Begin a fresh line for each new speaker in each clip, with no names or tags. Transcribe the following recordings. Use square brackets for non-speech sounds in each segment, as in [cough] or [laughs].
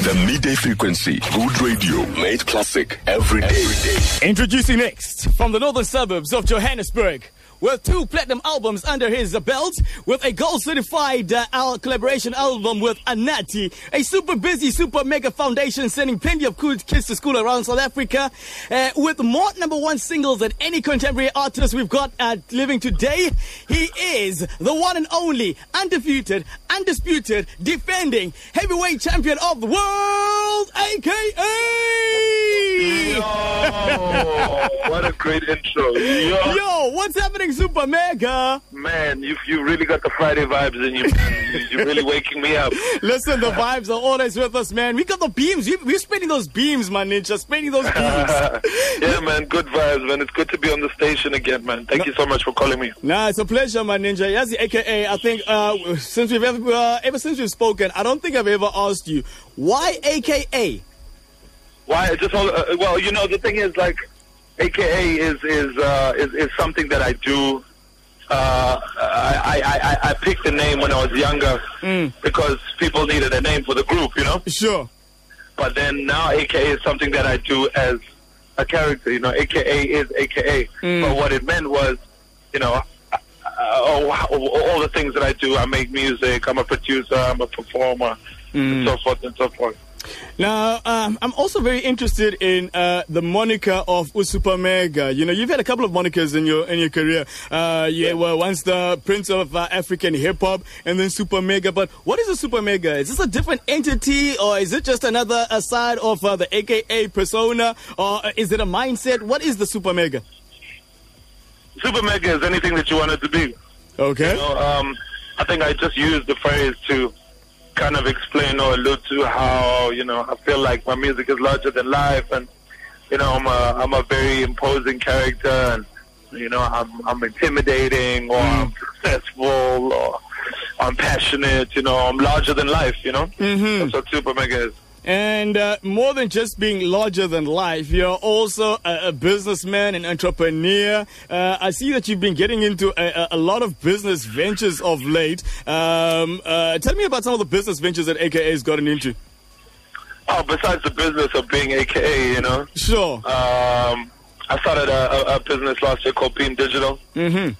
The midday frequency. Good radio. Made classic every day.
Introducing next from the northern suburbs of Johannesburg. With two platinum albums under his belt, with a gold certified uh, collaboration album with Anatii, a super busy, super mega foundation sending plenty of cool kids to school around South Africa, uh, with more number one singles than any contemporary artist we've got uh, living today. He is the one and only, undefeated, undisputed, defending heavyweight champion of the world, aka.
Oh, what a great intro. Yo,
Yo, what's happening, Super Mega?
man, you you really got the Friday vibes in you. You're really waking me up. [laughs]
Listen, the vibes are always with us, man. We got the beams. We, we're spending those beams, man, ninja. Spending those beams. [laughs]
yeah, man, good vibes, man. It's good to be on the station again, man. Thank you so much for calling me.
nah, it's a pleasure, man, ninja. Yes, AKA. I think uh, since we've ever, uh, ever since we've spoken, I don't think I've ever asked you why AKA.
Why? Just all, uh, well, you know, the thing is, like, AKA is is uh, is, is something that I do. Uh, I, I, I, I picked the name when I was younger because people needed a name for the group, you know.
Sure.
But then now AKA is something that I do as a character. You know, AKA is AKA. But what it meant was, you know, uh, all, all the things that I do. I make music. I'm a producer. I'm a performer, and so forth and so forth.
Now, um, I'm also very interested in uh, the moniker of Usuper Mega. You know, you've had a couple of monikers in your in your career. Uh, you were once the Prince of uh, African Hip Hop, and then Super Mega. But what is a Super Mega? Is this a different entity, or is it just another uh, side of uh, the AKA persona, or uh, is it a mindset? What is the Super Mega?
Super mega is anything that you want it to be.
Okay.
You know, um, I think I just used the phrase to kind of explain or allude to how you know I feel like my music is larger than life, and you know I'm a I'm a very imposing character, and you know I'm I'm intimidating or I'm mm. successful or I'm passionate. You know I'm larger than life. You know mm-hmm. that's what Super Mega is.
And uh, more than just being larger than life, you're also a, a businessman, an entrepreneur. Uh, I see that you've been getting into a, a, lot of business ventures of late. Um, uh, tell me about some of the business ventures that AKA has gotten into.
Oh, besides the business of being AKA, you know.
Sure.
Um, I started a, a, a business last year called Beam Digital,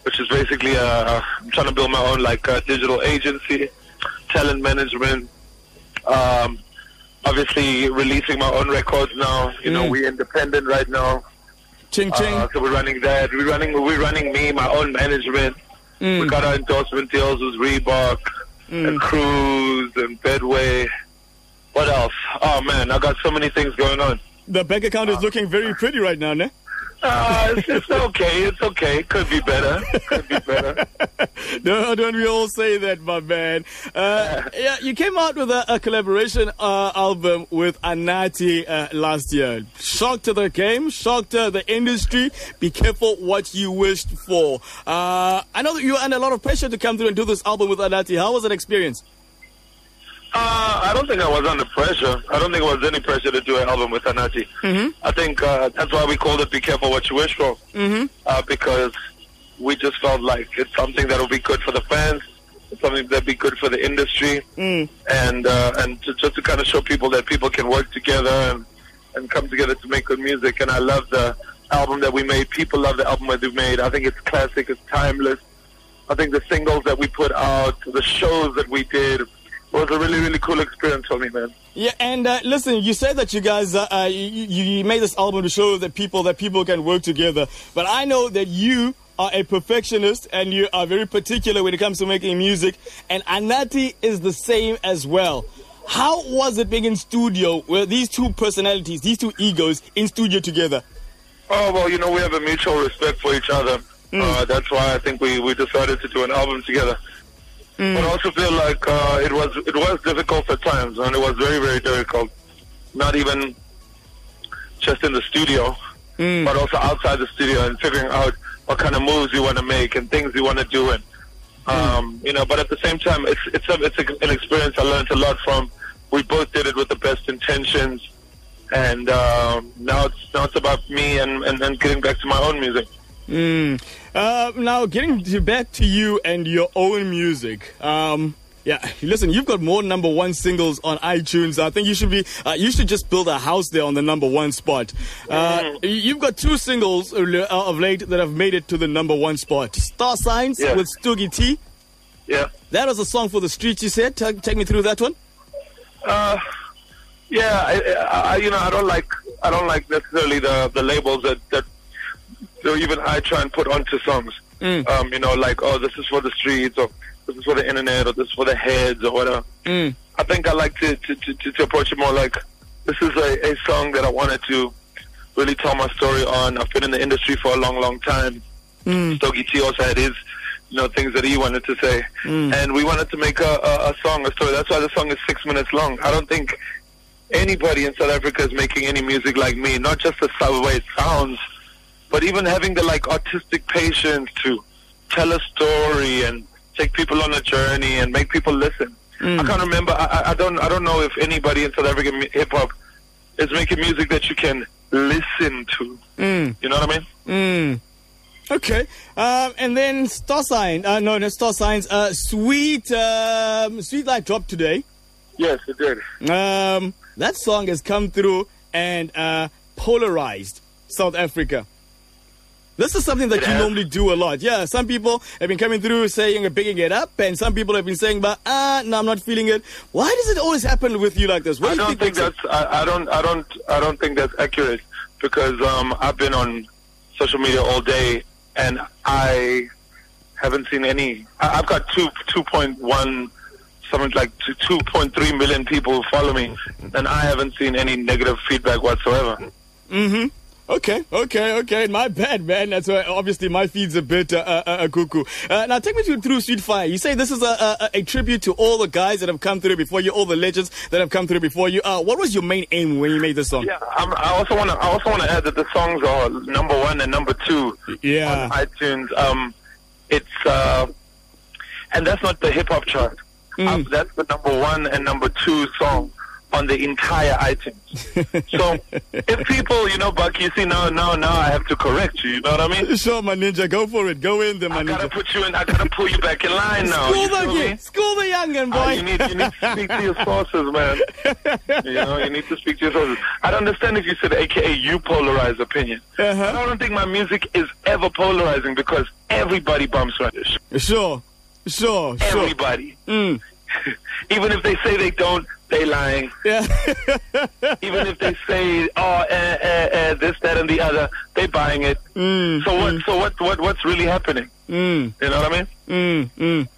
which is basically a, I'm trying to build my own like uh, digital agency, talent management. Um, obviously, releasing my own records now. You know,
Mm.
we're independent right now,
Ching ching.
uh, so we're running that. We're running, we're running me, my own management. We got our endorsement deals with Reebok and Cruz and Bedway. What else? Oh man, I got so many things going on.
the bank account is looking very pretty right now, ne?
Uh, it's, it's okay. It's okay. Could be better. Could be better. [laughs]
No, don't we all say that, my man? Uh, [laughs] yeah, you came out with a, a collaboration uh, album with Anatii uh, last year. Shocked to the game, shocked to the industry. Be careful what you wished for. Uh, I know that you were under a lot of pressure to come through and do this album with Anatii. How was that experience?
Uh, I don't think I was under pressure. I don't think it was any pressure to do an album with Anatii. Mm-hmm. I think uh, that's why we called it "Be Careful What You Wish For," mm-hmm. uh, because we just felt like it's something that will be good for the fans, something that'll be good for the industry, and uh, and to, just to kind of show people that people can work together and and come together to make good music. And I love the album that we made. People love the album that we made. I think it's classic. It's timeless. I think the singles that we put out, the shows that we did, was a really, really cool experience for me, man.
Yeah, and uh, listen, you said that you guys uh, uh, you, you made this album to show that people that people can work together. But I know that you are a perfectionist and you are very particular when it comes to making music. And Anatii is the same as well. How was it being in studio with these two personalities, these two egos in studio together?
Oh well, you know, we have a mutual respect for each other. Uh, that's why I think we, we decided to do an album together. But I also feel like uh, it was it was difficult at times, and it was very very difficult. Not even just in the studio, but also outside the studio and figuring out what kind of moves you want to make and things you want to do. And um, you know, but at the same time, it's it's a, it's a, an experience I learned a lot from. We both did it with the best intentions, and um, now it's now it's about me and, and, and getting back to my own music.
Uh, now, getting to back to you and your own music. Um, Yeah, listen, you've got more number one singles on iTunes. I think you should be, uh, you should just build a house there on the number one spot. Uh,
Mm.
You've got two singles uh, of late that have made it to the number one spot. Star Signs
Yeah.
with Stogie T.
Yeah.
That was a song for the streets, you said. Take, take me through that one.
Uh, yeah, I, I, you know, I don't like, I don't like necessarily the the labels that that so even I try and put onto songs. Um, you know, like oh, this is for the streets, or this is for the internet, or this is for the heads, or whatever.
Mm.
I think I like to to, to, to approach it more like this is a, a song that I wanted to really tell my story on. I've been in the industry for a long, long time. Stogie T also had his, you know, things that he wanted to say, and we wanted to make a, a, a song, a story. That's why the song is six minutes long. I don't think anybody in South Africa is making any music like me. Not just the way it sounds, but even having the like artistic patience to tell a story and take people on a journey and make people listen. I can't remember. I, I- I don't. I don't know if anybody in South African hip hop is making music that you can listen to. You know what I mean?
Mm. Okay. Um, and then Star Sign. Uh, no, no, Star Signs. Uh, Sweet, um, Sweet Life dropped today.
Yes, it did.
Um, that song has come through and uh, polarized South Africa. This is something that you normally do a lot. Yeah, some people have been coming through saying and picking it up, and some people have been saying, "But ah, no, I'm not feeling it." Why does it always happen with you like this? What
I
do you
don't think
it-
that's. I, I don't. I don't. I don't think that's accurate because um, I've been on social media all day and I haven't seen any. I, I've got two two point one. Something like two point three million people follow me, and I haven't seen any negative feedback whatsoever.
Okay, okay, okay. My bad, man. That's why obviously my feed's a bit uh, uh, uh, cuckoo. Uh, now take me through, through Sweet Fire. You say this is a, a, a tribute to all the guys that have come through before you, all the legends that have come through before you. Uh, what was your main aim when you made this song?
Yeah, I'm, I also want to. I also want to add that the songs are number one and number two
Yeah.
on iTunes. Um, it's uh, and that's not the hip hop chart. Um, that's the number one and number two song on the entire iTunes. [laughs] so if people, you know, Buck, you see now, now, now, I have to correct you. You know what I mean?
Sure, my ninja. Go for it. Go in there, my
I gotta put you in. I gotta pull you back in line now.
School the
me?
School the youngin'
Uh,
boy.
you need you need to speak to your sources, man. [laughs] you know, you need to speak to your sources. I don't understand if you said AKA you polarize opinion.
Uh-huh.
I don't think my music is ever polarizing because everybody bumps radish.
Sure. Sure. Sure.
Everybody.
Mm. [laughs]
Even if they say they don't, they lying.
Yeah. [laughs]
Even if they say, oh, eh, eh, eh, this, that, and the other, they buying it.
Mm,
So what? So what? What? What's really happening?
mm,
You know what I mean?
mm, mm.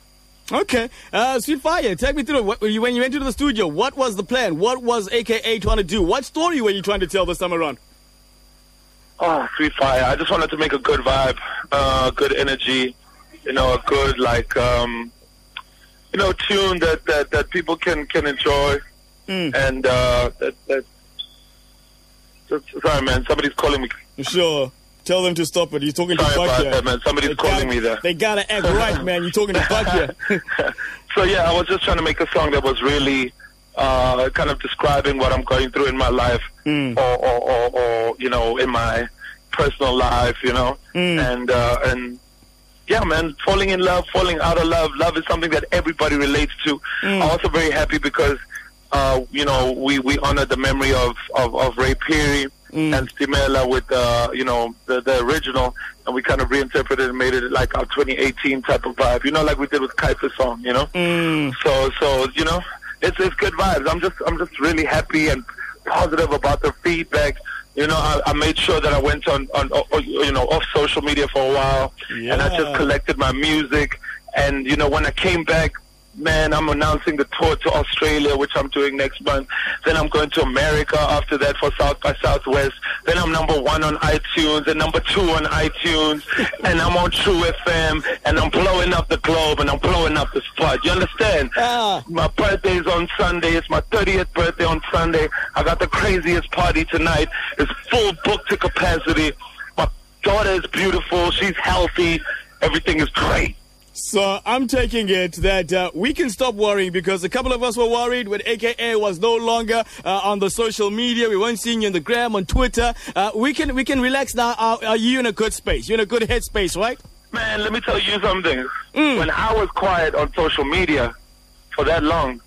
Okay. Uh, Sweet Fire, take me through. What, when you when you went into the studio, what was the plan? What was AKA trying to do? What story were you trying to tell this time around?
Oh, sweet fire! I just wanted to make a good vibe, uh, good energy, you know, a good like, um, you know, tune that that, that people can can enjoy,
Mm.
and uh, that that. so- Sorry, man. Somebody's calling me.
Sure. Tell them to stop it. You're talking
Sorry
to Buck
about
here.
that, man. Somebody's
They
calling
gotta-
me there.
They gotta act right, man. You're talking to Buck [laughs] here. [laughs]
so yeah, I was just trying to make a song that was really uh, kind of describing what I'm going through in my life,
Mm.
or, or, or, or you know, in my personal life, you know,
Mm.
and uh, and yeah, man, falling in love, falling out of love. Love is something that everybody relates to.
Mm.
I'm also very happy because uh, you know we we honor the memory of of, of Ray Phiri.
Mm.
And Stimela with uh, you know the, the original, and we kind of reinterpreted and made it like our 2018 type of vibe, you know, like we did with Caiphus song, you know.
Mm.
So so you know, it's it's good vibes. I'm just I'm just really happy and positive about the feedback. You know, I, I made sure that I went on on o- you know off social media for a while, and I just collected my music. And you know, when I came back, man, I'm announcing the tour to Australia, which I'm doing next month. Then I'm going to America after that for South by Southwest. Then I'm number one on iTunes and number two on iTunes, [laughs] and I'm on True FM, and I'm blowing up the globe, and I'm blowing up the spot. You understand?
Ah.
My birthday's on Sunday. It's my 30th birthday on Sunday. I got the craziest party tonight. It's full book to capacity. My daughter is beautiful. She's healthy. Everything is great.
So I'm taking it that uh, we can stop worrying because a couple of us were worried when AKA was no longer uh, on the social media. We weren't seeing you on the gram, on Twitter. Uh, we can we can relax now. Are, are you in a good space? You're in a good headspace, right?
Man, let me tell you something. When I was quiet on social media, for that long,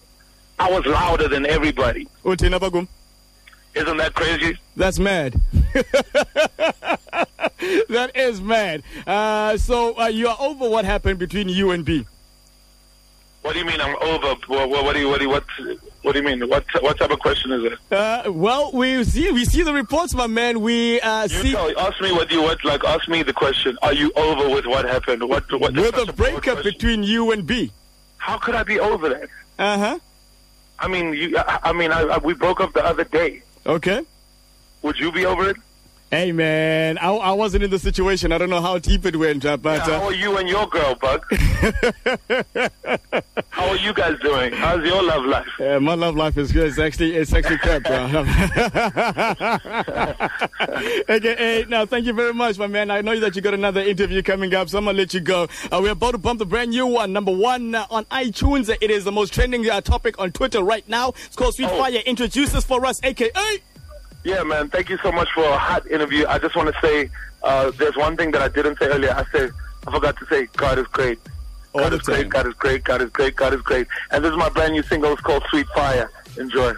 I was louder than everybody. Isn't that crazy?
That's mad. [laughs] [laughs] that is mad. Uh, so uh, you are over what happened between you and B.
What do you mean I'm over? What, what, what do you what do you what what do you mean? What what type of question is it?
Uh, well, we see we see the reports, my man. We uh,
You
see
tell, ask me what you what like. Ask me the question. Are you over with what happened? What what?
with a breakup between you and B.
How could I be over that?
Uh huh.
I mean, you. I, I mean, I, I, we broke up the other day.
Okay.
Would you be over it?
Hey man, I, I wasn't in the situation. I don't know how deep it went, uh, but
How
uh,
are you and your girl, Buck? [laughs] How are you guys doing? How's your love life?
uh, my love life is good. It's actually it's actually crap, bro. [laughs] [laughs] okay, hey, now thank you very much, my man. I know that you got another interview coming up, so I'm gonna let you go. Uh, we're about to bump the brand new one, number one uh, on iTunes. It is the most trending uh, topic on Twitter right now. It's called Sweet
Oh.
Fire. Introduces for us, aka.
Yeah, man. Thank you so much for a hot interview. I just want to say uh, there's one thing that I didn't say earlier. I said I forgot to say God is great. God is great. God is great. God is great. God is great. And this is my brand new single. It's called Sweet Fire. Enjoy.